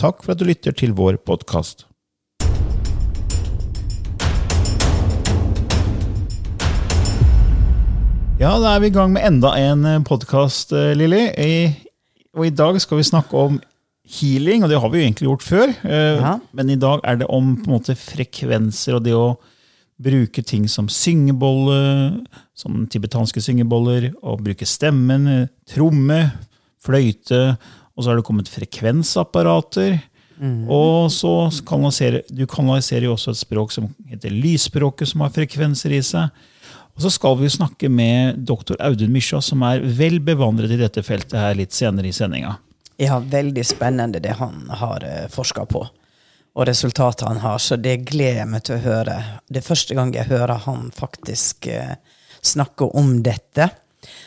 Takk for at du lytter til vår podkast. Ja, da er vi i gang med enda en podkast, Lilly. Og i dag skal vi snakke om healing, og det har vi jo egentlig gjort før. Eh, Ja. Men i dag er det om på en måte frekvenser og det å bruke ting som syngebolle, som tibetanske syngeboller, og bruke stemmen, eh, tromme, fløyte, og så har det kommet frekvensapparater. Og så kanaliserer du kanaliserer jo også et språk som heter lysspråket, som har frekvenser i seg. Og så skal vi snakke med doktor Audun Mysja, som er vel bevandret i dette feltet her litt senere i sendinga. Ja, veldig spennende det han har forska på. Og resultatet han har. Så det gleder jeg meg til å høre. Det er første gang jeg hører han faktisk eh, snakke om dette.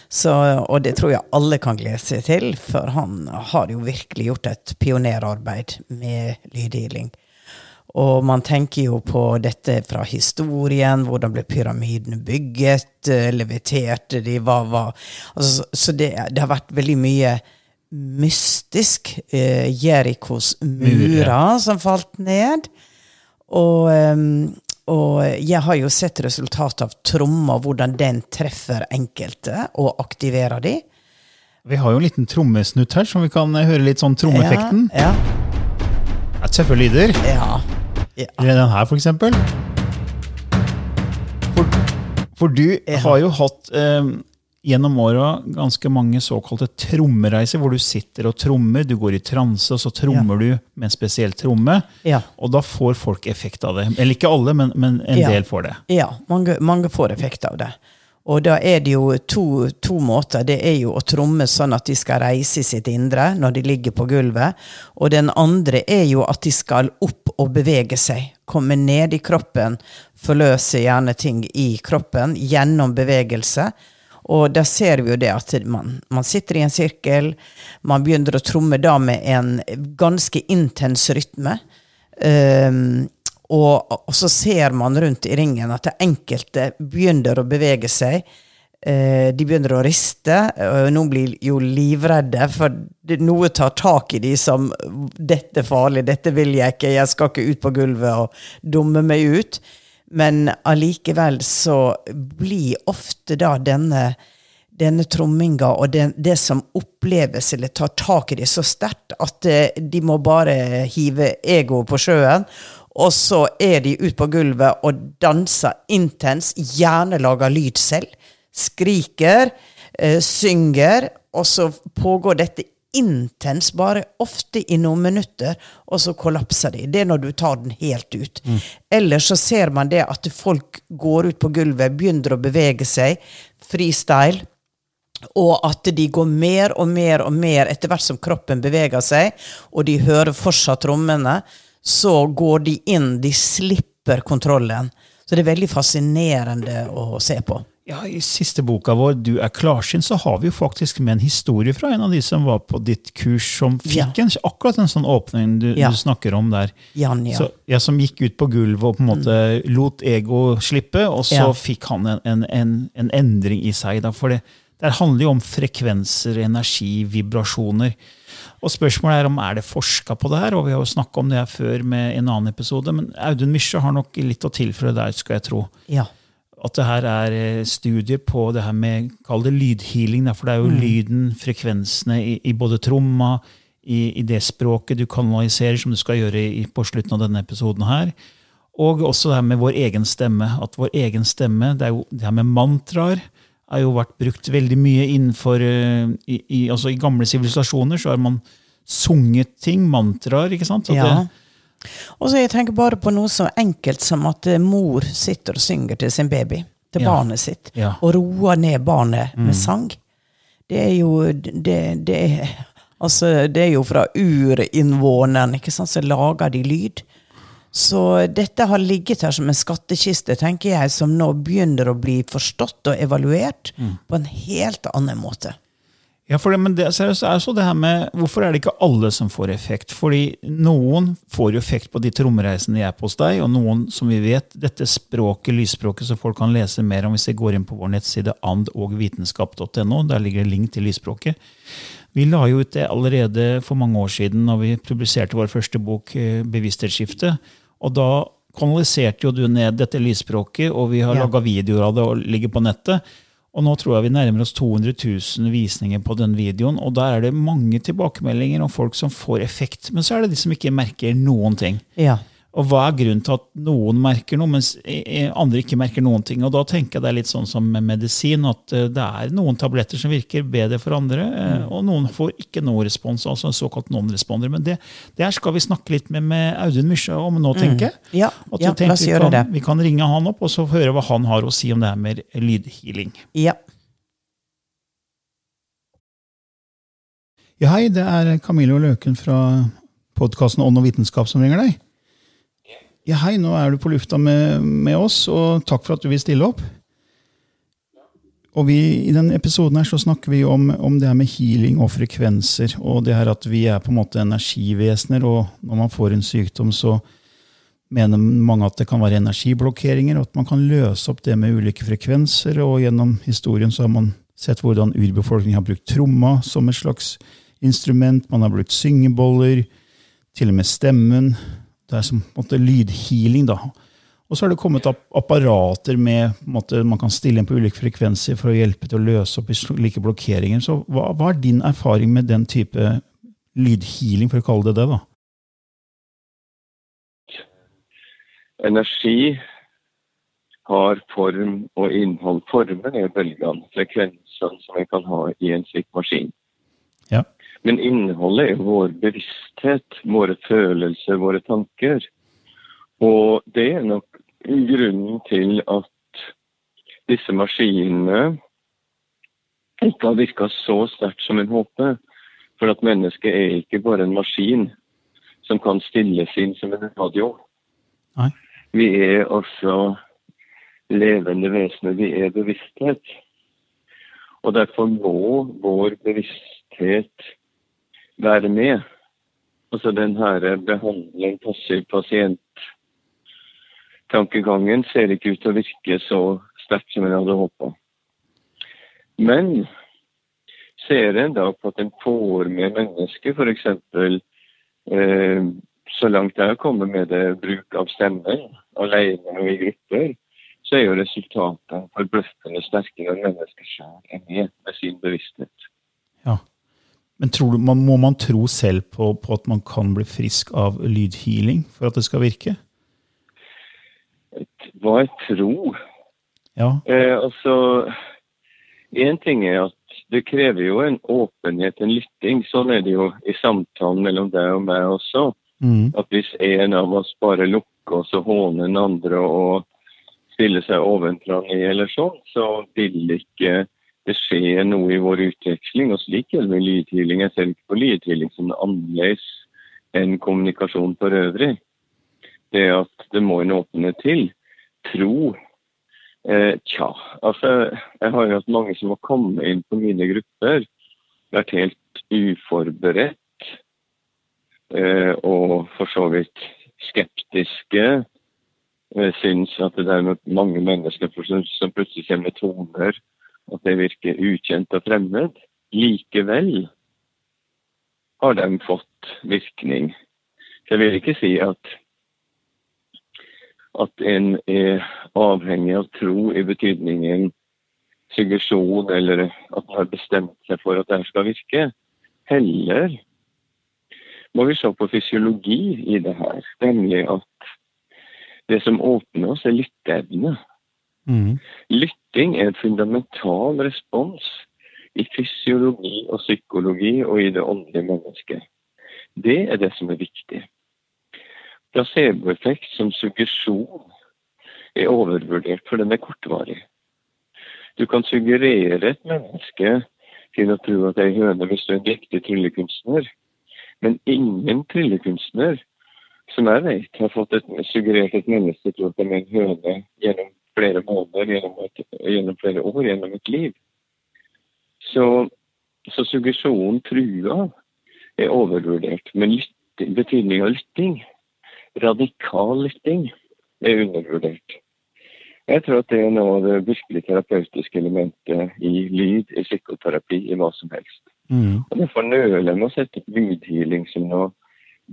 Så, og det tror jeg alle kan glede seg til, for han har jo virkelig gjort et pionerarbeid med lyddealing. Og man tenker jo på dette fra historien. Hvordan ble pyramidene bygget? eh, Leviterte de? Hva var altså, Så det, det har vært veldig mye mystisk. Eh, Jerikos murer som falt ned. Og, ehm, og jeg har jo sett resultatet av tromma, hvordan den treffer enkelte og aktiverer de. Vi har jo en liten trommesnutt her, som vi kan høre litt sånn trommeeffekten. Ja, Ja. Tøffe lyder. ja, ja. Eller den her, for eksempel. For, for du har jo hatt eh, gjennom åra ganske mange såkalte trommereiser, hvor du sitter og trommer. Du går i transe, og så trommer du med en spesiell tromme. Ja. Og da får folk effekt av det. Eller ikke alle, men, men en Ja. del får det. Ja, mange, mange får effekt av det. Og da er det jo to, to måter. Det er jo å tromme sånn at de skal reise i sitt indre når de ligger på gulvet. Og den andre er jo at de skal opp og bevege seg. Komme ned i kroppen. Forløse gjerne ting i kroppen gjennom bevegelse. Og da ser vi jo det at man, man sitter i en sirkel, man begynner å tromme da med en ganske intens rytme. Um, og, og så ser man rundt i ringen at det enkelte begynner å bevege seg. Uh, de begynner å riste. og Noen blir jo livredde, for noe tar tak i de som 'Dette er farlig, dette vil jeg ikke, jeg skal ikke ut på gulvet og dumme meg ut'. Men allikevel så blir ofte da denne denne tromminga og det, det som oppleves eller tar tak i det så sterkt at eh, de må bare hive egoet på sjøen. Og så er de ute på gulvet og danser intens, gjerne lager lyd selv. Skriker, eh, synger, og så pågår dette intenst, bare ofte i noen minutter, og så kollapser de. Det er når du tar den helt ut. Ellers så ser man det at folk går ut på gulvet, begynner å bevege seg, freestyle, Og at de går mer og mer og mer etter hvert som kroppen beveger seg, og de hører fortsatt trommene, så går de inn, de slipper kontrollen. Så det er veldig fascinerende å se på. Ja, I siste boka vår, 'Du er klarsynt', så har vi jo faktisk med en historie fra en av de som var på ditt kurs, som fikk en, akkurat en sånn åpning du, Ja. du snakker om der. Jan, ja. Så, ja, Som gikk ut på gulvet og på en måte lot ego slippe, og så Ja. fikk han en, en, en, en endring i seg. Da, for det, det handler jo om frekvenser, energi, vibrasjoner. Og spørsmålet er om er det forska på det her, og vi har jo snakka om det her før med en annen episode, men Audun Mysje har nok litt å tilføre der, skal jeg tro ja. At det her er eh, studier på det her med Kall det lydhealing. For det er jo lyden, frekvensene i, i både tromma, i, i det språket du kanaliserer, som du skal gjøre i, på slutten av denne episoden her. Og også det her med vår egen stemme. At vår egen stemme, det er jo det her med mantraer, har jo vært brukt veldig mye innenfor eh, i, i, altså I gamle sivilisasjoner så har man sunget ting, mantraer, ikke sant? Og ja. det, Og så jeg tenker bare på noe så enkelt som at eh, mor sitter og synger til sin baby, til Ja. barnet sitt, Ja. og roer ned barnet med sang. Det er jo det, det, altså, det er jo fra urinnvåneren, ikke sant, så lager de lyd. Så dette har ligget her som en skattkiste, tenker jeg, som nå begynner å bli forstått og evaluert på en helt annen måte. Ja, det, men det, seriøst, er så det her med, Hvorfor er det ikke alle som får effekt? Fordi noen får jo effekt på de trommereisene de er på hos deg, og noen, som vi vet, dette språket, lysspråket, som folk kan lese mer om hvis de går inn på vår nettside andogvitenskap.no. Der ligger det link til lysspråket. Vi la jo ut det allerede for mange år siden når vi publiserte vår første bok, eh, 'Bevissthetsskifte'. Og da kanaliserte jo du ned dette lysspråket, og vi har Ja. laga videoer av det og ligger på nettet. Og nå tror jeg vi nærmer oss 200 000 visninger på den videoen, og der er det mange tilbakemeldinger om folk som får effekt. Men så er det de som ikke merker noen ting. Ja. Og hva er grunnen til at noen merker noe, mens eh, andre ikke merker noen ting? Og da tenker jeg det er litt sånn som med medisin, at eh, det er noen tabletter som virker bedre for andre, mm. og noen får ikke noe respons, altså en såkalt non-responder. Men det, det her skal vi snakke litt med, med Audun Mysje om nå, tenker jeg. Ja, At ja tenker la oss vi gjøre det. Vi kan ringe han opp og så høre hva han har å si om det her med lydhealing. Ja. Ja, hei, det er Camillo Løken fra podkasten Ånd og vitenskap som ringer deg. Ja, hei, nå er du på lufta med, med oss, og takk for at du vil stille opp. Og vi, I denne episoden her så snakker vi om, om det her med healing og frekvenser, og det her at vi er på en måte energivesener, og når man får en sykdom, så mener mange at det kan være energiblokkeringer, og at man kan løse opp det med ulike frekvenser, og gjennom historien så har man sett hvordan urbefolkningen har brukt tromma som et slags instrument, man har brukt syngeboller, til og med stemmen. Det er som på en måte lydhealing, da. Og så har det kommet apparater med måte, man kan stille inn på ulike frekvenser for å hjelpe til å løse opp i slike blokkeringer. Så hva, hva er din erfaring med den type lydhealing, for å kalle det det? da? Energi har form og innhold. Formen er bølgene, frekvensene som vi kan ha i en slik maskin. Men innholdet er vår bevissthet, våre følelser, våre tanker. Og det er nok grunnen til at disse maskinene ikke har virka så sterkt som en håper. For at mennesket er ikke bare en maskin som kan stilles inn som en radio. Nei. Vi er også levende vesener. Vi er bevissthet. Og derfor må vår bevissthet være med. Altså den her behandling, passiv pasient-tankegangen ser ikke ut til å virke så sterkt som en hadde håpa. Men ser en da på at en får med mennesker, f.eks. Eh, så langt jeg har kommet med det bruk av stemmen, alene og i grupper, så er jo resultatet forbløffende sterke når mennesker sjøl er med med sin bevissthet. Ja. Men tror du, man, må man tro selv på, på at man kan bli frisk av lydhealing for at det skal virke? Hva er tro? Ja. Eh, altså, Én ting er at det krever jo en åpenhet, en lytting. Sånn er det jo i samtalen mellom deg og meg også. Mm. At hvis en av oss bare lukker oss og håner den andre og stiller seg ovenfra ned eller sånn, så vil ikke det skjer noe i vår utveksling. Og slik gjelder lydhealing. Jeg ser ikke på lydhealing som annerledes enn kommunikasjon for øvrig. Det at det må en åpne til. Tro eh, Tja, altså jeg har jo hatt mange som har kommet inn på mine grupper. Vært helt uforberedt. Eh, og for så vidt skeptiske. Jeg syns at det er mange mennesker som plutselig kommer med toner at det virker ukjent og fremmed. Likevel har de fått virkning. Jeg vil ikke si at, at en er avhengig av tro i betydningen suggesjon, eller at man har bestemt seg for at dette skal virke. Heller må vi se på fysiologi i det her, nemlig at det som åpner oss, er lytteevne. Mm. Lytting er en fundamental respons i fysiologi og psykologi og i det åndelige mennesket. Det er det som er viktig. Placeboeffekt som suggesjon er overvurdert, for den er kortvarig. Du kan suggerere et menneske til å tro at det er høne hvis du er en riktig tryllekunstner, men ingen tryllekunstner som jeg vet, har fått et, suggerert et menneske til at det er en høne gjennom flere måneder, gjennom, et, gjennom, flere år, gjennom et liv. Så, så suggesjonen, trua, er overvurdert. Men lytting, betydning av lytting, radikal lytting, er undervurdert. Jeg tror at det er noe av det virkelig terapeutiske elementet i lyd, i psykoterapi, i hva som helst. Mm. Og Derfor nøler jeg med å sette lydhealing som noe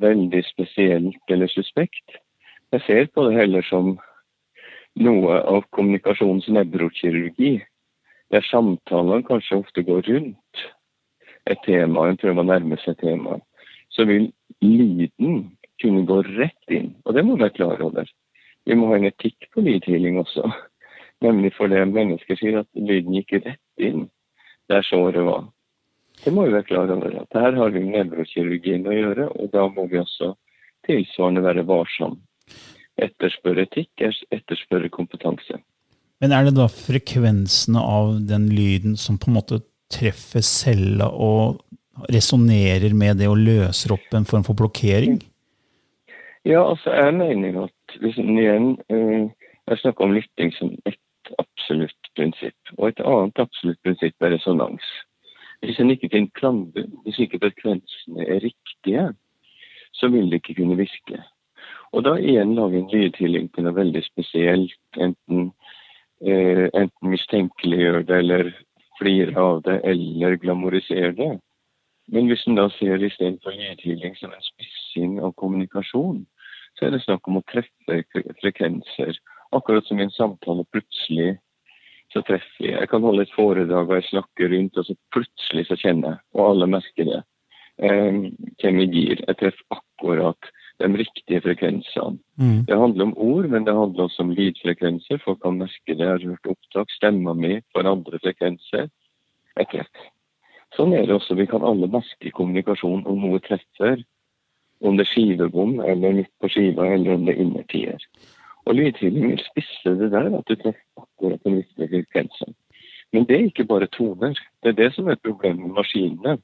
veldig spesielt eller suspekt. Jeg ser på det heller som noe av kommunikasjonens nevrokirurgi, der samtalene kanskje ofte går rundt et tema, en prøver å nærme seg temaet, så vil lyden kunne gå rett inn. Og det må vi være klar over. Vi må ha en etikk på lydhealing også. Nemlig for det mennesker sier at lyden gikk rett inn der såret var. Det må vi være klar over. at Her har vi nevrokirurgien å gjøre, og da må vi også tilsvarende være varsomme etterspør etikk, etterspør kompetanse. Men er det da frekvensene av den lyden som på en måte treffer cella og resonnerer med det og løser opp en form for blokkering? Ja, altså jeg mener at liksom, igjen eh, Jeg snakker om lytting som ett absolutt prinsipp. Og et annet absolutt prinsipp er resonans. Hvis en ikke finner klangbunn, hvis ikke frekvensene er riktige, så vil det ikke kunne virke. Og da igjen lager en lydhealing på noe veldig spesielt. Enten, eh, enten mistenkeliggjør det, eller flirer av det, eller glamoriserer det. Men hvis en da ser istedenfor lydhealing som en spissing av kommunikasjon, så er det snakk om å treffe frekvenser. Akkurat som i en samtale plutselig så treffer jeg. Jeg kan holde et foredrag og jeg snakker rundt, og så plutselig så kjenner jeg, og alle merker det. Eh, kommer i gir. Jeg treffer akkurat de riktige frekvensene. Mm. Det handler om ord, men det handler også om lydfrekvenser. Folk kan merke det. Har hørt opptak. Stemma mi for andre frekvenser. Et. Sånn er det også. Vi kan alle merke kommunikasjon om noe treffer. Om det er skivebom, eller midt på skiva, eller om det er innertier. Og lydhealing vil spisse det der, at du treffer akkurat den riktige frekvensen. Men det er ikke bare toner. Det er det som er problemet med maskinene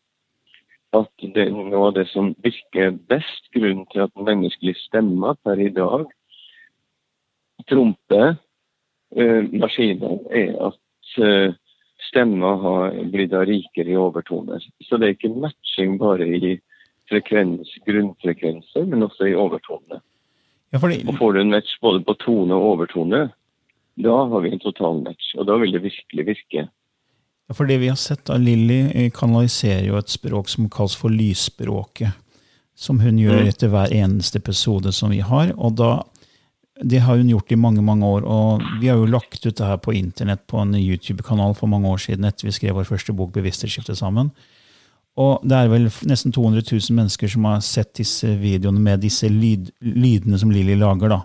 at det er noe av det som virker best, grunnen til at den menneskelige stemma per i dag trumper eh, maskiner, er at eh, stemma har blitt rikere i overtoner. Så det er ikke matching bare i frekvens, grunnfrekvenser, men også i overtone. Ja, fordi... Og får du en match både på tone og overtone, da har vi en total match. Og da vil det virkelig virke. Ja, for det vi har sett, da, Lilly eh, kanaliserer jo et språk som kalles for lysspråket. Som hun gjør mm. etter hver eneste episode som vi har. og da det har hun gjort i mange mange år. og Vi har jo lagt ut det her på internett på en YouTube-kanal for mange år siden etter vi skrev vår første bok 'Bevissthetsskifte' sammen. Og det er vel nesten 200 000 mennesker som har sett disse videoene med disse lyd, lydene som Lilly lager. da.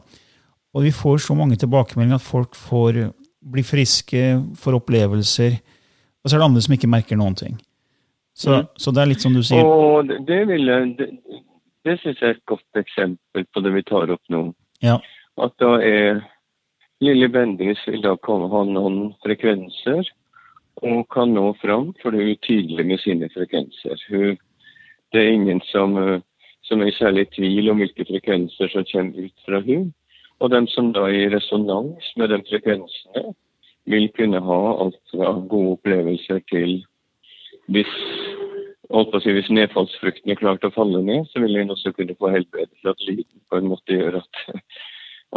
Og vi får så mange tilbakemeldinger at folk får bli friske, får opplevelser. Og så er det andre som ikke merker noen ting. Så, mm. så det er litt som du sier. Og det, vil jeg, det, det syns jeg er et godt eksempel på det vi tar opp nå. Ja. At da er Lille Bendis vil da komme, ha noen frekvenser, og kan nå fram, for hun er tydelig med sine frekvenser. Hun, det er ingen som, eh, som er i særlig tvil om hvilke frekvenser som kommer ut fra hun. Og dem som da er i resonans med de frekvensene, vil kunne ha alt fra gode opplevelser til hvis si, Hvis nedfallsfrukten er klart å falle ned, så vil en også kunne få helbredelse at lyden på en måte gjør at,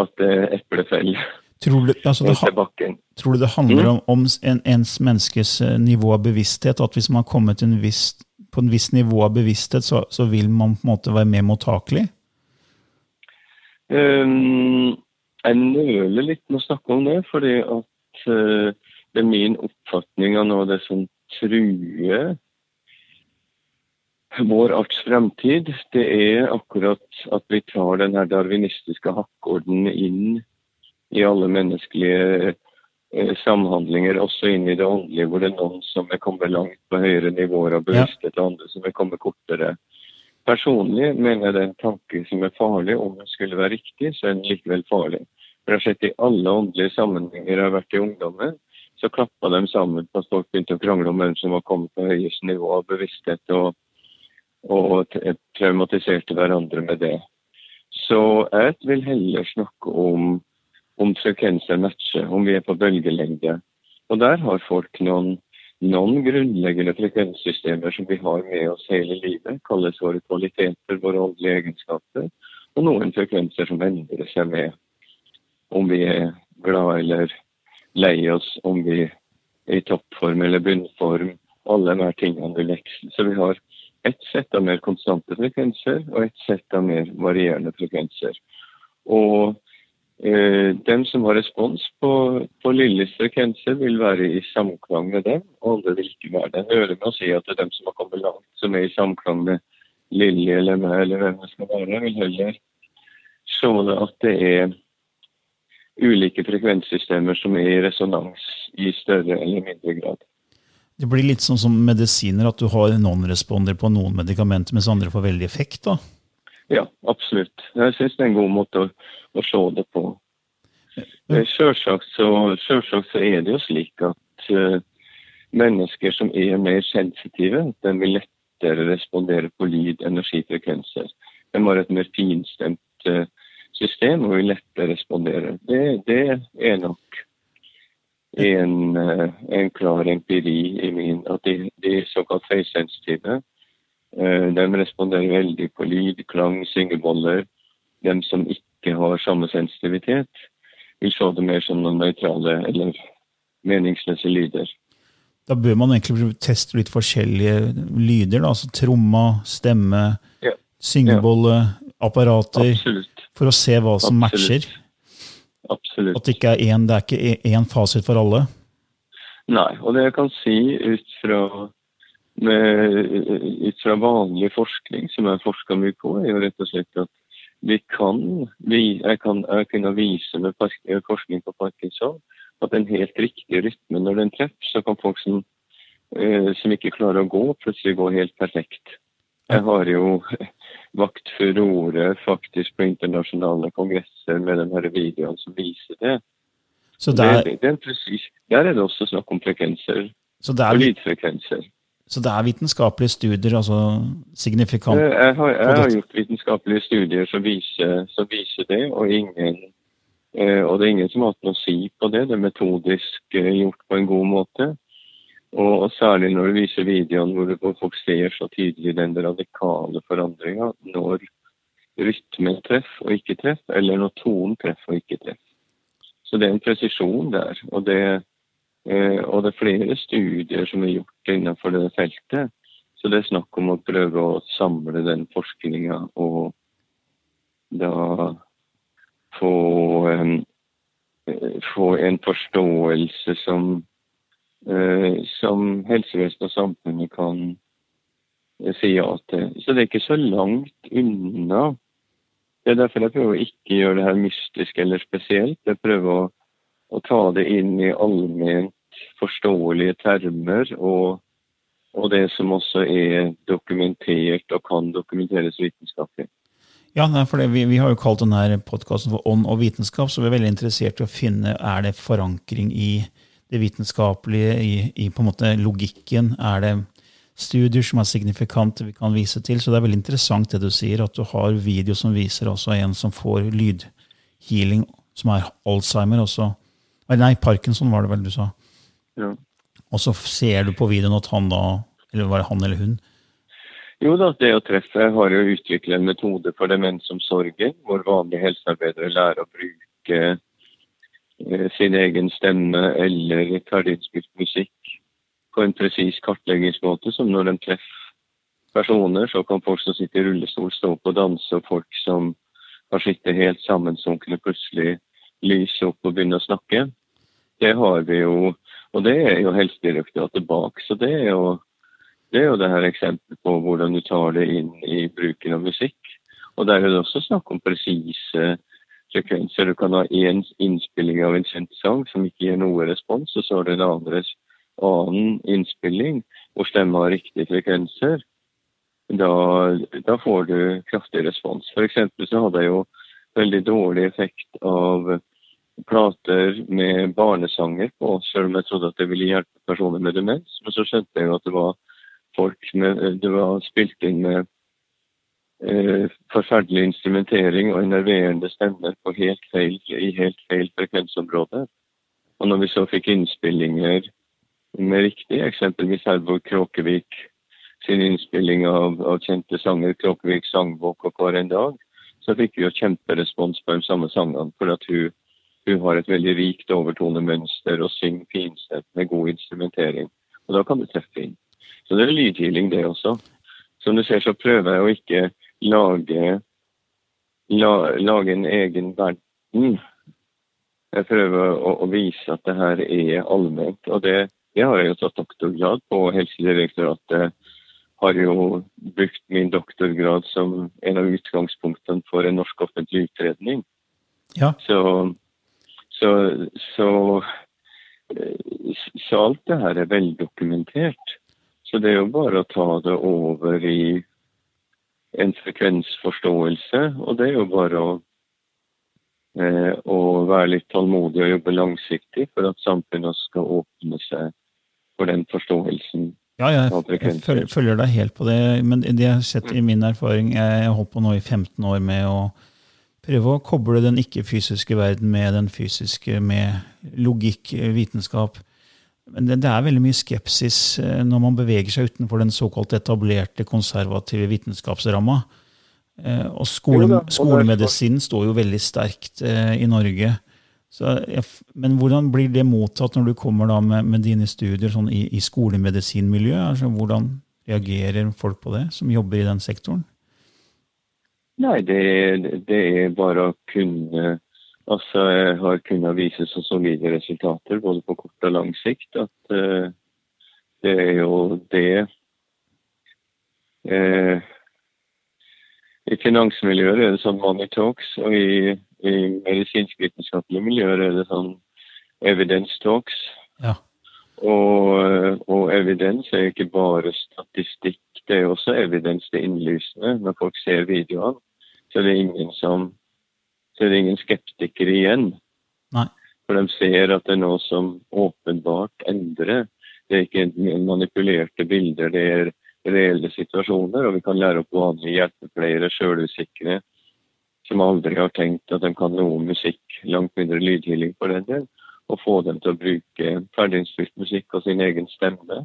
at eplet faller. Tror du, altså det, tror du det handler om, om en, ens menneskes eh, nivå av bevissthet? At hvis man har kommet en viss, på en viss nivå av bevissthet, så, så, vil man på en måte være mer mottakelig? Um, jeg nøler litt med å snakke om det, fordi at det er min oppfatning av noe av det som truer vår arts fremtid, det er akkurat at vi tar den her darwinistiske hakkorden inn i alle menneskelige eh, samhandlinger, også inn i det åndelige, hvor det er noen som er kommet langt på høyere nivåer av bevissthet, og andre som er kommet kortere. Personlig mener jeg det er en tanke som er farlig. Om den skulle være riktig, så er den likevel farlig. For jeg har sett i alle åndelige sammenhenger jeg har vært i ungdommen, så klappa de sammen på at folk begynte å krangle om hvem som var kommet på høyest nivå av bevissthet, og, og traumatiserte hverandre med det. Så jeg vil heller snakke om om frekvenser matcher, om vi er på bølgelengde. Og der har folk noen, noen grunnleggende frekvenssystemer som vi har med oss hele livet. Kalles våre kvaliteter, våre åndelige egenskaper. Og noen frekvenser som endrer seg med om vi er glad eller lei oss, om vi er i toppform eller bunnform. Alle de her tingene vil veksle. Så vi har ett sett av mer konstante frekvenser og ett sett av mer varierende frekvenser. Og Eh, dem som har respons på, på Lilles frekvenser, vil være i samklang med dem, og andre vil ikke være det. Jeg hører med å si at det er dem som har kommet langt, som er i samklang med Lilje eller meg, eller hvem det skal være. Vil heller se at det er ulike frekvenssystemer som er i resonans i større eller mindre grad. Det blir litt sånn som medisiner, at du har non-responder på noen medikamenter, mens andre får veldig effekt? da? Ja, absolutt. Jeg syns det er en god måte å, å se det på. Sjølsagt så, selvsagt så er det jo slik at uh, mennesker som er mer sensitive, de vil lettere respondere på lyd, energifrekvenser. De har et mer finstemt uh, system og vil lettere respondere. Det, det er nok en, uh, en, klar empiri i min at de, de såkalt høysensitive Eh, de responderer veldig på lyd, klang, syngeboller. De som ikke har samme sensitivitet, vil se det mer som noen nøytrale eller meningsløse lyder. Da bør man egentlig teste litt forskjellige lyder. Da, altså Tromma, stemme, ja. syngebolle, apparater. Absolutt. For å se hva som Absolutt. matcher. Absolutt. At det ikke er én, det er ikke én fasit for alle. Nei, og det jeg kan si ut fra med, ut fra vanlig forskning, som jeg forsker mye på, er jo rett og slett at vi kan, vi, jeg, kan jeg kunne vise med forskning på parkinson at en helt riktig rytme når den treffer, så kan folk som, eh, som ikke klarer å gå, plutselig gå helt perfekt. Jeg har jo vakt furore faktisk på internasjonale kongresser med de her videoene som viser det. Så der, det, det, det der er det også snakk om frekvenser. og lydfrekvenser. Så det er vitenskapelige studier, altså signifikant Jeg har, jeg har gjort vitenskapelige studier som viser, som viser det, og, ingen, eh, og, det er ingen som har hatt noe å si på det. Det er metodisk eh, gjort på en god måte. Og, særlig når du viser videoen hvor, folk ser så tydelig den radikale forandringa når rytmen treffer og ikke treffer, eller når tonen treffer og ikke treffer. Så det er en presisjon der. og det Eh, og det er flere studier som er gjort innenfor det feltet. Så det er snakk om å prøve å samle den forskninga og da få, en, få en forståelse som, som helsevesenet og samfunnet kan si ja til. Så det er ikke så langt unna. Det er derfor jeg prøver å ikke gjøre det her mystisk eller spesielt. Jeg prøver å å ta det inn i allment forståelige termer, og, og, det som også er dokumentert og kan dokumenteres vitenskapelig. Ja, for det, vi, vi, har jo kalt denne podkasten for Ånd og vitenskap, så vi er veldig interessert i å finne er det forankring i det vitenskapelige, i, i, på en måte logikken? Er det studier som er signifikante vi kan vise til? Så det er veldig interessant det du sier, at du har video som viser også en som får lydhealing, som er Alzheimer også. Nei, Parkinson var det vel du sa. Ja. Og så ser du på videoen at han da, eller var det han eller hun, jo da, det å treffe har jo utviklet en metode for demensomsorgen, hvor vanlige helsearbeidere lærer å bruke sin egen stemme eller ferdiginnspilt musikk på en presis kartleggingsmåte, som når de treffer personer, så kan folk som sitter i rullestol stå opp og danse, og folk som har sittet helt sammensunkne, plutselig lyse opp og begynne å snakke. Det har vi jo, og det er jo Helsedirektoratet bak. Så det er jo det er jo det her eksempelet på hvordan du tar det inn i bruken av musikk. Og der er det også snakk om presise frekvenser. Du kan ha én innspilling av en kjent sang som ikke gir noe respons, og så er det en annen, annen innspilling hvor stemmen har riktige frekvenser. Da, da, får du kraftig respons. F.eks. så hadde jeg jo veldig dårlig effekt av plater med barnesanger på, selv om jeg trodde at det ville hjelpe personer med demens. Men så skjønte jeg at det var folk med Det var spilt inn med eh, forferdelig instrumentering og enerverende stemmer på helt feil, i helt feil frekvensområde. Og når vi så fikk innspillinger med riktig, eksempelvis Herborg Kråkevik sin innspilling av, av kjente sanger, Kråkevik sangbok og Hver en dag, så fikk vi jo kjemperespons på de samme sangene. For at hun, hun har et veldig rikt overtonemønster og synger finstemt med god instrumentering. Og da kan du treffe inn. Så det er lydhealing, det også. Som du ser, så prøver jeg å ikke lage, la, lage en egen verden. Jeg prøver å, å, vise at det her er allment. Og det, det har jeg jo tatt doktorgrad på. Helsedirektoratet har jo brukt min doktorgrad som en av utgangspunktene for en norsk offentlig utredning. Ja. Så, så, så, så alt det her er veldokumentert. Så det er jo bare å ta det over i en frekvensforståelse, og det er jo bare å, eh, å være litt tålmodig og jobbe langsiktig for at samfunnet skal åpne seg for den forståelsen. Ja, jeg, jeg følger deg helt på det, men det jeg har sett i min erfaring Jeg har holdt på nå i 15 år med å prøve å koble den ikke-fysiske verden med den fysiske, med logikk, vitenskap. Men det, det, er veldig mye skepsis eh, når man beveger seg utenfor den såkalt etablerte konservative vitenskapsramma. Eh, og skole, skolemedisin står jo veldig sterkt eh, i Norge. Så, men hvordan blir det mottatt når du kommer med, med, dine studier sånn i, i skolemedisinmiljøet? Altså, hvordan reagerer folk på det, som jobber i den sektoren? Nei, det, det er bare å kunne Altså, har kunnet vise så solide resultater både på kort og lang sikt at uh, det er jo det uh, I finansmiljøer er det sånn money talks, og i, i medisinskvitenskapelige miljøer er det sånn evidence talks. Ja. Og, og, evidens er ikke bare statistikk, det er også evidens det innlysende. Når folk ser videoene, så er det ingen som så er det ingen skeptikere igjen. Nei. For de ser at det er noe som åpenbart endrer. Det er ikke manipulerte bilder, det er reelle situasjoner. Og vi kan lære opp vanlige hjelpepleiere, sjølusikre, som aldri har tenkt at de kan noe musikk, langt mindre lydhealing for den del, og få dem til å bruke ferdiginnspilt musikk og sin egen stemme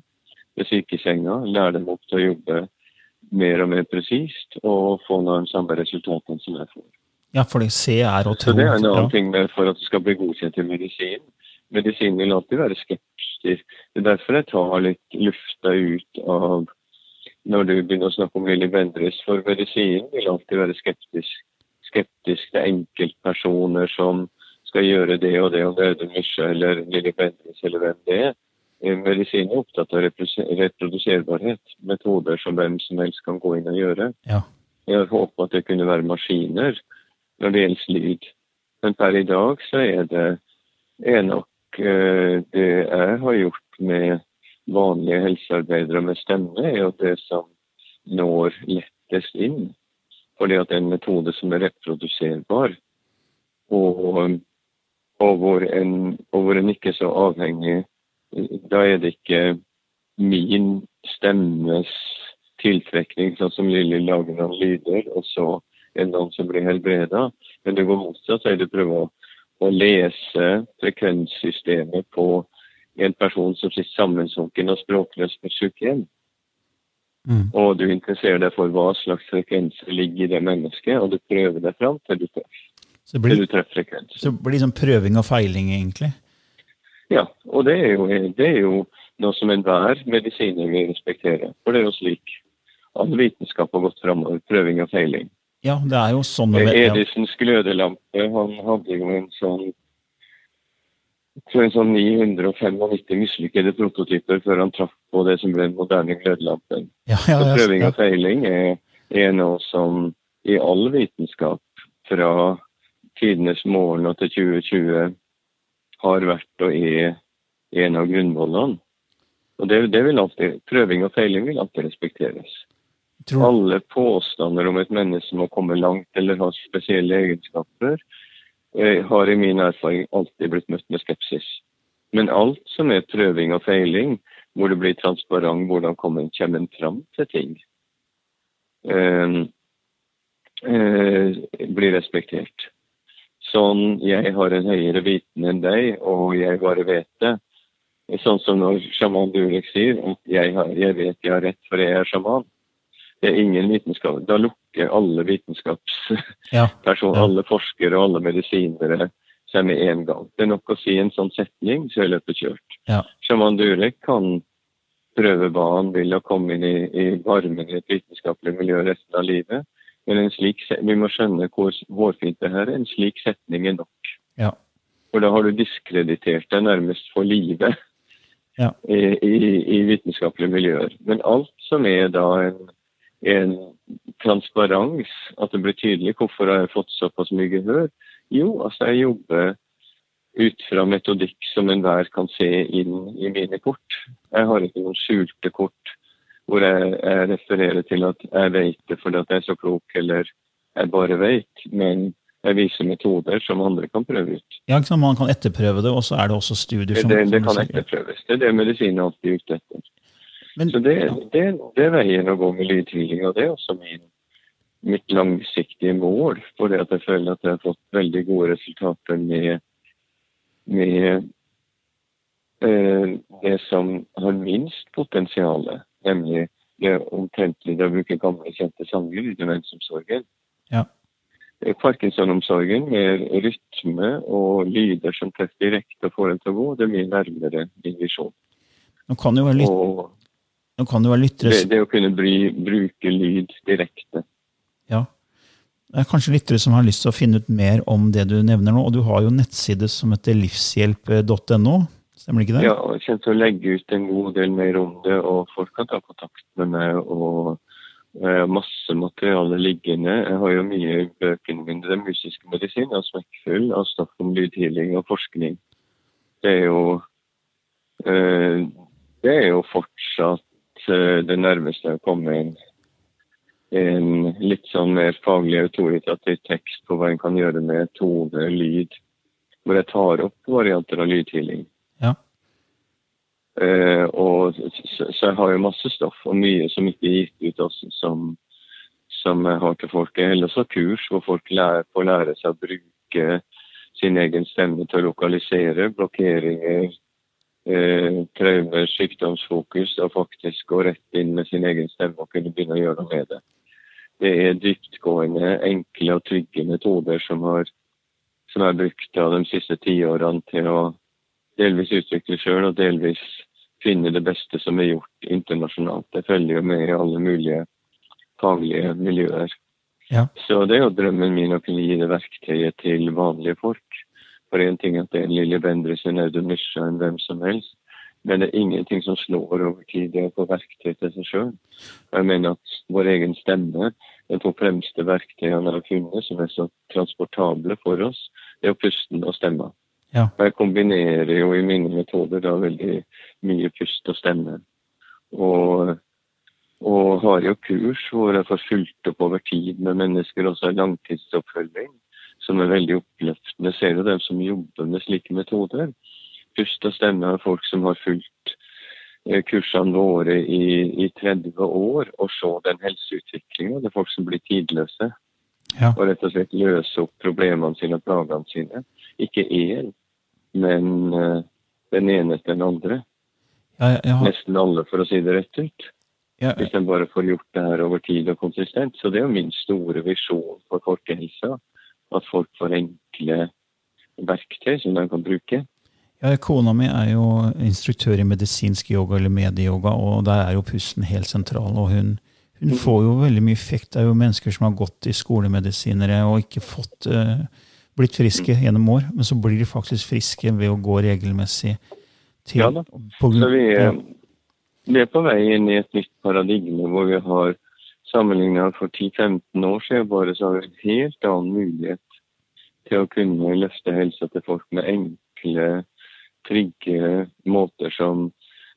ved sykesenga. Lære dem opp til å jobbe mer og mer presist og få noen samme resultatene som jeg får. Ja, for det se er å tro. Så det er en annen ja. ting med for at du skal bli godkjent i medisin. Medisin vil alltid være skeptisk. Det er derfor jeg tar litt lufta ut av når du begynner å snakke om Lilly Bendriss. For medisin vil alltid være skeptisk. Skeptisk til enkeltpersoner som skal gjøre det og det, om det er Audun Mysja eller Lilly Bendriss eller hvem det er. Eh, medisin er opptatt av reproduserbarhet. Metoder som hvem som helst kan gå inn og gjøre. Ja. Jeg håper at det kunne være maskiner når det gjelder lyd. Men per i dag så er det er nok uh, det jeg har gjort med vanlige helsearbeidere med stemme, er jo det som når lettest inn. Fordi at det er en metode som er reproduserbar. Og, og hvor, en, og hvor en ikke er så avhengig Da er det ikke min stemmes tiltrekning, sånn som Lilly lager noen lyder, og så er de som blir helbreda. Men det går motsatt. så er det prøve å, å lese frekvenssystemet på en person som sitter sammensunken og språkløs på sykehjem. Mm. Og du interesserer deg for hva slags frekvenser ligger i det mennesket, og du prøver deg fram til du treffer. Så det blir, så det blir liksom prøving og feiling, egentlig? Ja, og det er jo, det er jo noe som enhver medisiner vil respektere. For det er jo slik all vitenskap har gått framover. Prøving og feiling. Ja, det er jo sånn... Med, ja. Edisons glødelampe, han hadde jo en sånn en sånn 995 mislykkede prototyper før han traff på det som ble den moderne glødelampen. Ja, ja, så prøving og feiling er, er noe som i all vitenskap fra tidenes morgen og til 2020 har vært og er en av grunnvollene. Og det, det, vil alltid, Prøving og feiling vil alltid respekteres. Tror... Alle påstander om et menneske må komme langt eller ha spesielle egenskaper, eh, har i min erfaring alltid blitt møtt med skepsis. Men alt som er prøving og feiling, hvor det blir transparent hvordan kommer en fram til ting, eh, eh, blir respektert. Sånn jeg har en høyere viten enn deg, og jeg bare vet det. Sånn som når sjaman Durek sier at jeg, har, jeg, vet jeg har rett, for jeg er sjaman. Det er ingen vitenskap. Da lukker alle vitenskapspersoner, ja, alle forskere og alle medisinere seg med en gang. Det er nok å si en sånn setning, så er løpet kjørt. Ja. Sjaman Durek kan prøve hva han vil og komme inn i, i varmen i et vitenskapelig miljø resten av livet. Men en slik, vi må skjønne hvor hårfint det her er. En slik setning er nok. Ja. For da har du diskreditert deg nærmest for livet ja. i, i, i, vitenskapelige miljøer. Men alt som er da en, en transparens, at det blir tydelig hvorfor har jeg fått såpass mye gehør, jo, altså jeg jobber ut fra metodikk som enhver kan se inn i mine kort. Jeg har ikke noen skjulte kort hvor jeg, jeg, refererer til at jeg vet det fordi at jeg er så klok, eller jeg bare vet. Men jeg viser metoder som andre kan prøve ut. Ja? Man kan etterprøve det, og så er det også studier som Det, det kan etterprøves. Det er det medisinen alltid er ute etter. Men, så det, det, det er veien å gå med lydtvilling, og det er også min, mitt langsiktige mål. For det at jeg føler at jeg har fått veldig gode resultater med, med eh, det som har minst potensial nemlig det omtrentlige å bruke gamle, kjente sanger i demensomsorgen. Ja. Parkinsonomsorgen med rytme og lyder som treffer direkte og får en til å gå, det er mye nærmere min visjon. Nå kan jo lyt og, Nå kan det, være lyttere det, det å kunne bry, bruke lyd direkte. Ja. Det er kanskje lyttere som har lyst til å finne ut mer om det du nevner nå. Og du har jo nettside som heter livshjelp.no. Stemmer ikke det? Ja, jeg kommer til å legge ut en god del mer om det, og folk kan ta kontakt med meg. og eh, Masse materiale liggende. Jeg har jo mye i bøkene mine. Det er musiske medisin av smekkfull av stoff om lydhealing og forskning. Det er jo eh, det er jo fortsatt det nærmeste å komme en, en litt sånn mer faglig autoritativ tekst på hva en kan gjøre med tone, lyd, hvor jeg tar opp varianter av lydhealing. Ja. Uh, og, så, så, jeg har jo masse stoff, og mye som ikke er gitt ut også, som, som jeg har til folk. Jeg har også kurs hvor folk lærer, får lære seg å bruke sin egen stemme til å lokalisere blokkeringer, uh, traumer, sykdomsfokus, og faktisk gå rett inn med sin egen stemme og kunne begynne å gjøre noe med det. Det er dyptgående, enkle og trygge metoder som, har, som er brukt av de siste tiårene til å delvis utvikle sjøl og delvis finne det beste som er gjort internasjonalt. Det følger jo med i alle mulige faglige miljøer. Ja. Så det er jo drømmen min å kunne gi det verktøyet til vanlige folk. For én ting at det er en Lilly Bendriss en Audun Mysja enn hvem som helst. Men det er ingenting som slår over tid det å få verktøy til seg sjøl. Jeg mener at vår egen stemme, de to fremste verktøyene jeg har funnet som er så transportable for oss, det er pusten og stemma. Ja. Jeg kombinerer jo i mine metoder da veldig mye pust og stemme. Og, og har jo kurs hvor jeg får fulgt opp over tid med mennesker, også langtidsoppfølging, som er veldig oppløftende, ser jo dem som jobber med slike metoder. Pust og stemme er folk som har fulgt eh, kursene våre i, i 30 år og se den helseutviklinga. Det er folk som blir tidløse. Ja. Og rett og slett løse opp problemene sine og plagene sine. Ikke én, men eh, den ene etter den andre. Ja, jeg, jeg har, Nesten alle, for å si det rett ut. ja, Hvis en bare får gjort det her over tid og konsistent. Så det er jo min store visjon for folkehelsa. At folk får enkle verktøy som de kan bruke. ja, kona mi er jo instruktør i medisinsk yoga eller medieyoga, og der er jo pusten helt sentral. og hun, hun får jo veldig mye effekt. Det er jo mennesker som har gått i skolemedisinere og ikke fått uh, blitt friske gjennom år, men så blir de faktisk friske ved å gå regelmessig til Ja da. på Så vi er, vi er på vei inn i et nytt paradigme hvor vi har sammenligna for 10-15 år siden bare så har vi en helt annen mulighet til å kunne løfte helsa til folk med enkle, trygge måter som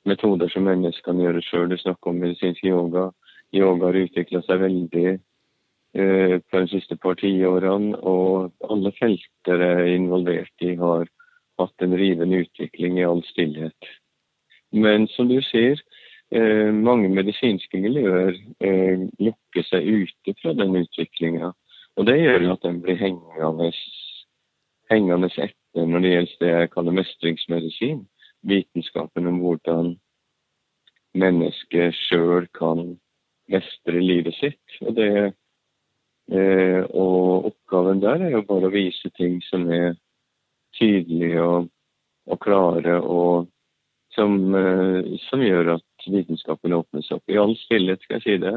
metoder som mennesker kan gjøre sjøl. Du snakker om medisinsk yoga. Yoga har utvikla seg veldig eh, på de siste par tiårene, og alle felter jeg er involvert i, har hatt en rivende utvikling i all stillhet. Men som du sier, eh, mange medisinske miljøer eh, lukker seg ute fra den utviklinga. Og det gjør at den blir hengende, hengende etter når det gjelder det jeg kaller mestringsmedisin. Vitenskapen om hvordan mennesket sjøl kan mestre livet sitt. Og, det, eh, og oppgaven der er jo bare å vise ting som er tydelige og, og klare, og som, eh, som gjør at vitenskapen åpnes opp. I all stillhet skal jeg si det.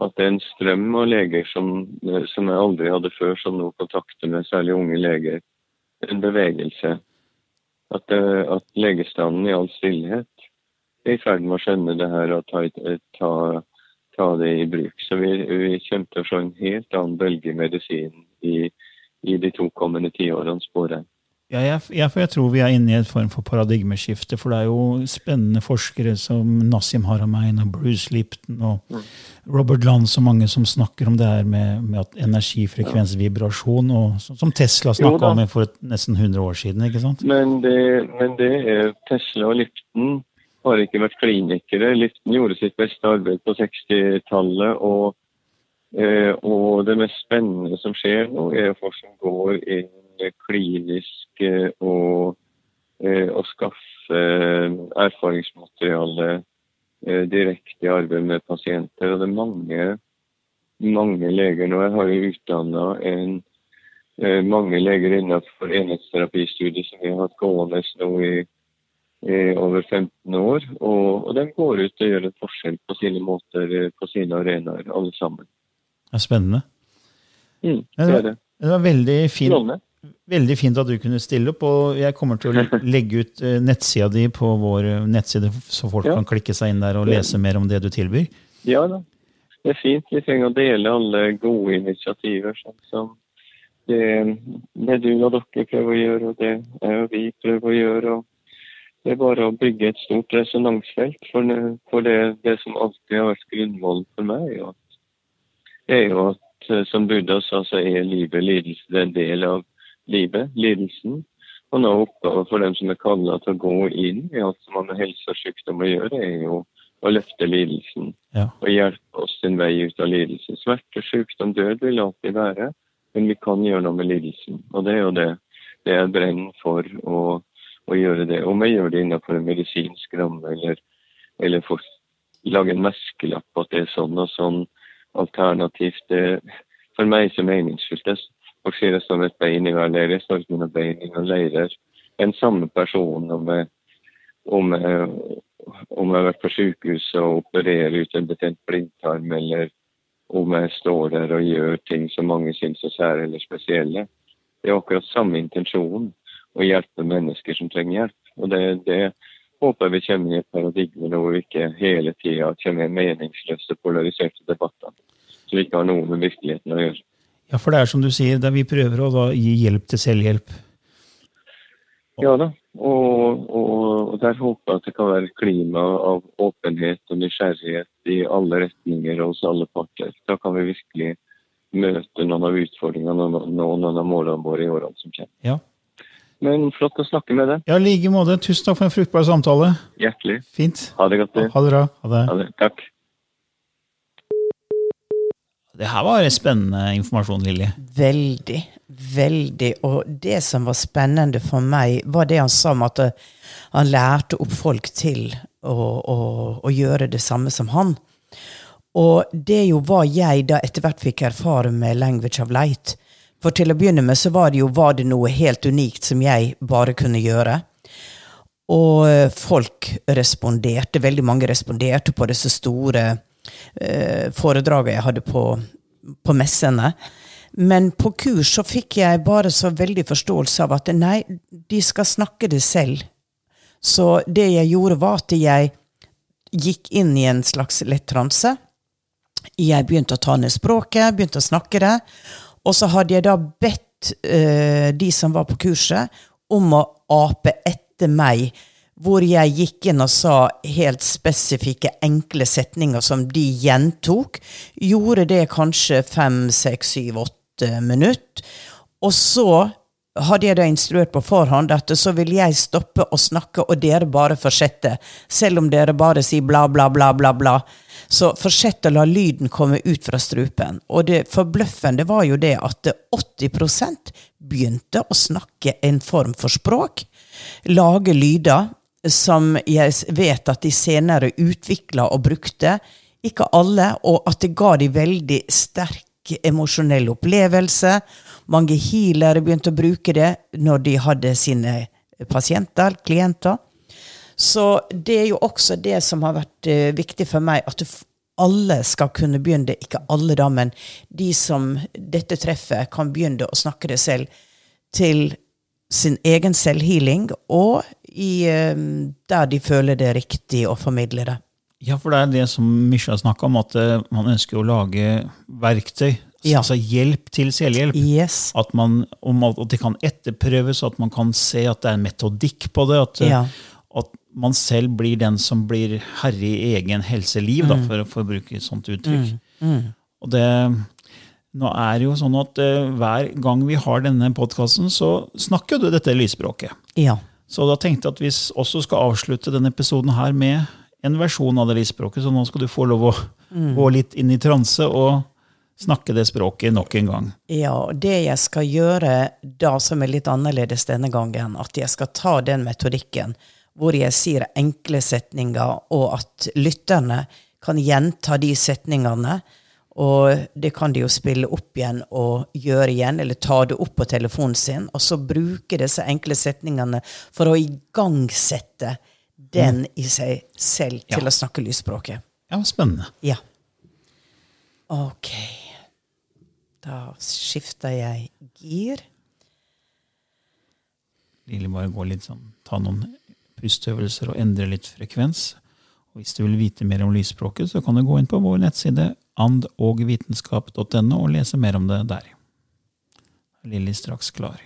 At det er en strøm av leger som, eh, som jeg aldri hadde før, som nå kontakter med særlig unge leger. En bevegelse. At, eh, at legestanden i all stillhet er i ferd med å skjønne det her og ta, ta, ta det i bruk. Så vi, vi kommer til en helt annen bølge i medisin i, i de to kommende tiårene, spår jeg. Ja, jeg, jeg, jeg tror vi er inne i en form for paradigmeskifte. For det er jo spennende forskere som Nassim Haramein og Bruce Lipton og Robert Lanz og mange som snakker om det her med, med at energifrekvens, vibrasjon, og, som- Tesla snakka om for et, nesten 100 år siden. ikke sant? Men det, men det er Tesla og Lipton har ikke vært klinikere. Lipton gjorde sitt beste arbeid på 60-tallet. Og, eh, og det mest spennende som skjer nå, er folk som går inn klinisk eh, og, å skaffe erfaringsmateriale eh, direkte i arbeid med pasienter. Og det er mange, mange leger nå. Jeg har jo utdanna en eh, mange leger innenfor enhetsterapistudiet som vi har hatt gående nå i, i over 15 år. Og, og de går ut og gjør en forskjell på sine måter, eh, på sine arenaer, alle sammen. Det er spennende. Mm, det er det. Det var veldig fint. Veldig fint at du kunne stille opp. og Jeg kommer til å legge ut eh, nettsida di på vår eh, nettside, så folk Ja. kan klikke seg inn der og lese mer om det du tilbyr. Ja da. Det er fint. Vi trenger å dele alle gode initiativer. Sånn som det, det du og dere prøver å gjøre, og det jeg og vi prøver å gjøre. og Det er bare å bygge et stort resonansfelt for, for det, det som alltid har vært grunnmålet for meg. Og det er jo at, eh, som Buddha sa, så er livet lidelse. Det er en del av livet, lidelsen. Og nå oppgaven for dem som er kalla til å gå inn i alt som har med helse og sykdom å gjøre, er jo å løfte lidelsen Ja. og hjelpe oss sin vei ut av lidelse. Smerte, sykdom, død vil alltid være, men vi kan gjøre noe med lidelsen. Og det er jo det, det jeg brenner for å, å gjøre det. Om jeg gjør det innenfor en medisinsk ramme, eller, eller for, lage en merkelapp at det er sånn og sånn alternativt, det for meg så meningsfullt. Det Sier det står et bein i hver leir. Noe bein i noen leirer. Den samme personen om jeg, om jeg, om jeg har vært på sykehuset og opererer ut en betent blindtarm, eller om jeg står der og gjør ting som mange syns er sære eller spesielle. Det er akkurat samme intensjon, å hjelpe mennesker som trenger hjelp. Og det, det håper jeg vi kommer i et paradigme hvor vi ikke hele tida kommer i meningsløse, polariserte debatter som ikke har noe med virkeligheten å gjøre. Ja, for det er som du sier, der vi prøver å gi hjelp til selvhjelp. Ja da, og, og, og der håper jeg at det kan være klima av åpenhet og nysgjerrighet i alle retninger og hos alle parter. Da kan vi virkelig møte noen av utfordringene og nå noen av målene våre i årene som kommer. Ja. Men flott å snakke med deg. Ja, i like måte. Tusen takk for en fruktbar samtale. Hjertelig. Fint. Ha det godt. du. Ha det bra. Ha det. Ha det. Takk. Det her var spennende informasjon, Lilly. Veldig, veldig. Og det som var spennende for meg, var det han sa om at eh, han lærte opp folk til å, å, å gjøre det samme som han. Og det jo hva jeg da etter hvert fikk erfare med Language of Light. For til å begynne med så var det jo var det noe helt unikt som jeg bare kunne gjøre. Og eh, folk responderte, veldig mange responderte på disse store eh, foredragene jeg hadde på, på messene. Men på kurs så fikk jeg bare så veldig forståelse av at nei, de skal snakke det selv. Så det jeg gjorde, var at jeg gikk inn i en slags lett transe. Jeg begynte å ta ned språket, begynte å snakke det. Og så hadde jeg da bedt eh, de som var på kurset, om å ape etter meg. Hvor jeg gikk inn og sa helt spesifikke, enkle setninger som de gjentok. Gjorde det kanskje fem, seks, syv, åtte minutter. Og så hadde jeg da instruert på forhånd at så vil jeg stoppe å snakke, og dere bare fortsette. Selv om dere bare sier bla, bla, bla, bla, bla. Så fortsett å la lyden komme ut fra strupen. Og det forbløffende var jo det at 80% begynte å snakke en form for språk. Lage lyder som jeg vet at de senere utvikla og brukte. Ikke alle, og at det ga de veldig sterk emosjonell opplevelse. Mange healere begynte å bruke det når de hadde sine pasienter, klienter. Så det er jo også det som har vært eh, viktig for meg, at alle skal kunne begynne, ikke alle da, men de som dette treffer, kan begynne å snakke det selv til sin egen selvhealing, og i, eh, der de føler det er riktig å formidle det. Ja, for det er det som Misha snakka om, at eh, man ønsker å lage verktøy. Ja. Altså hjelp til selvhjelp. Yes. At, man, om at det kan etterprøves, at man kan se at det er en metodikk på det. At, eh, Ja. at man selv blir den som blir herre i egen helseliv, Mm. da, for, for å bruke et sånt uttrykk. Og det, nå er det jo sånn at uh, hver gang vi har denne podkasten, så snakker du dette lysspråket. Ja. Så da tenkte jeg at vi også skal avslutte denne episoden her med en versjon av det lysspråket, så nå skal du få lov å gå litt inn i transe og snakke det språket nok en gang. Ja, og det jeg skal gjøre da som er litt annerledes denne gangen, at jeg skal ta den metodikken hvor jeg sier enkle setninger, og at lytterne kan gjenta de setningene. Og det kan de jo spille opp igjen og gjøre igjen, eller ta det opp på telefonen sin. Og så bruke disse enkle setningene for å igangsette den i seg selv til Ja. å snakke lysspråket. Ja, spennende. Ja. Ok. Da skifter jeg gir. Lille bare gå litt sånn, ta noen pusteøvelser og endre litt frekvens. Og hvis du vil vite mer om lysspråket, så kan du gå inn på vår nettside andogvitenskap.no og lese mer om det der. Er Lilly straks klar?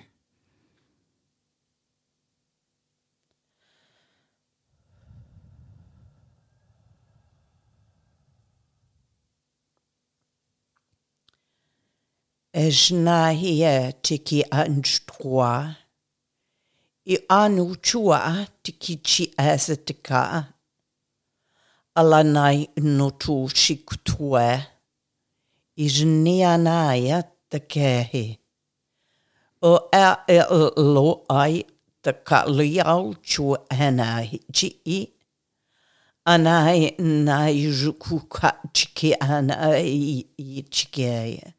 Ejnahie tiki anjtroa. I anu chua tiki chi asetika. Alanai notu shikutue. Ijnianaya takehi. O a e lo ai ta ka liao chu anai chi i. Anai nai jukuka chiki anai i chiki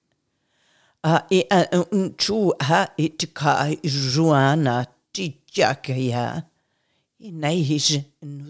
a e a un chu ha te ka i ruana ti jaka ya i nei his nu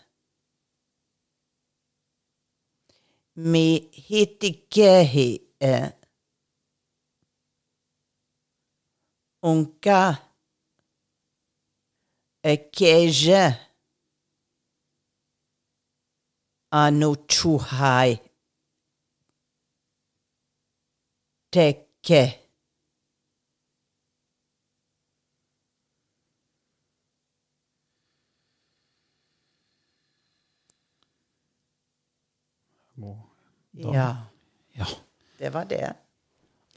hitikehi e. Unka e keje. Anuchuhai teke Ja, Ja. det var det.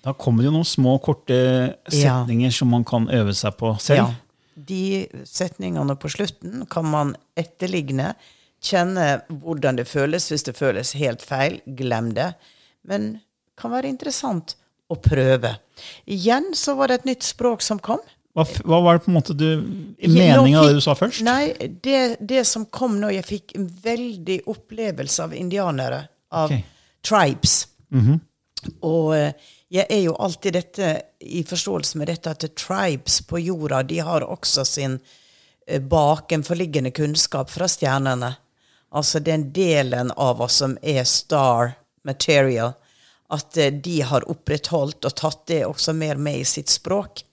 Da kommer det jo noen små, korte setninger som man kan øve seg på selv. Ja. De setningene på slutten kan man etterligne. Kjenne hvordan det føles. Hvis det føles helt feil, glem det. Men det kan være interessant å prøve. Igjen så var det et nytt språk som kom. Hva, hva var det på en måte du meningen av det du sa først? Nei, det, det som kom nå Jeg fikk en veldig opplevelse av indianere. Av Ok. Tribes. Og eh, jeg er jo alltid dette i forståelse med dette at tribes på jorda de har også sin eh, bakenforliggende kunnskap fra stjernene. Altså den delen av oss som er star material. At eh, de har opprettholdt og tatt det også mer med i sitt språk.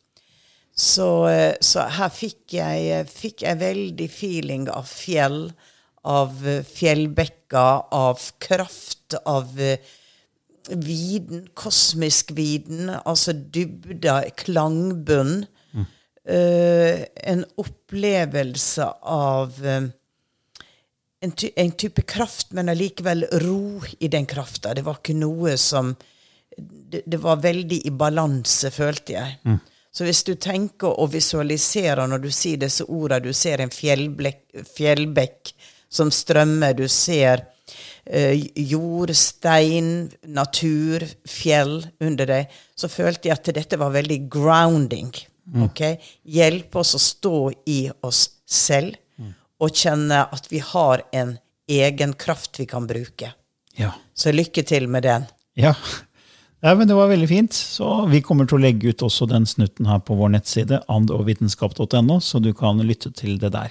Så, så her fikk jeg, fikk jeg veldig feeling av fjell, av eh, fjellbekker, av kraft, av eh, viden, kosmisk viden, altså dybde, klangbunn. Eh, en opplevelse av eh, en, ty en type kraft, men allikevel ro i den krafta. Det var ikke noe som det, det var veldig i balanse, følte jeg. Så hvis du tenker og visualiserer når du sier disse ordene, du ser en fjellbekk som strømmer, du ser eh, jord, stein, natur, fjell under deg, så følte jeg at dette var veldig grounding. ok? Hjelpe oss å stå i oss selv og kjenne at vi har en egen kraft vi kan bruke. Ja. Så lykke til med den. Ja. ja, men det var veldig fint. Så vi kommer til å legge ut også den snutten her på vår nettside, andovitenskap.no, så du kan lytte til det der.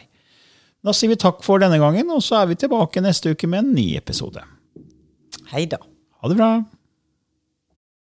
Da sier vi takk for denne gangen, og så er vi tilbake neste uke med en ny episode. Hei da. Ha det bra!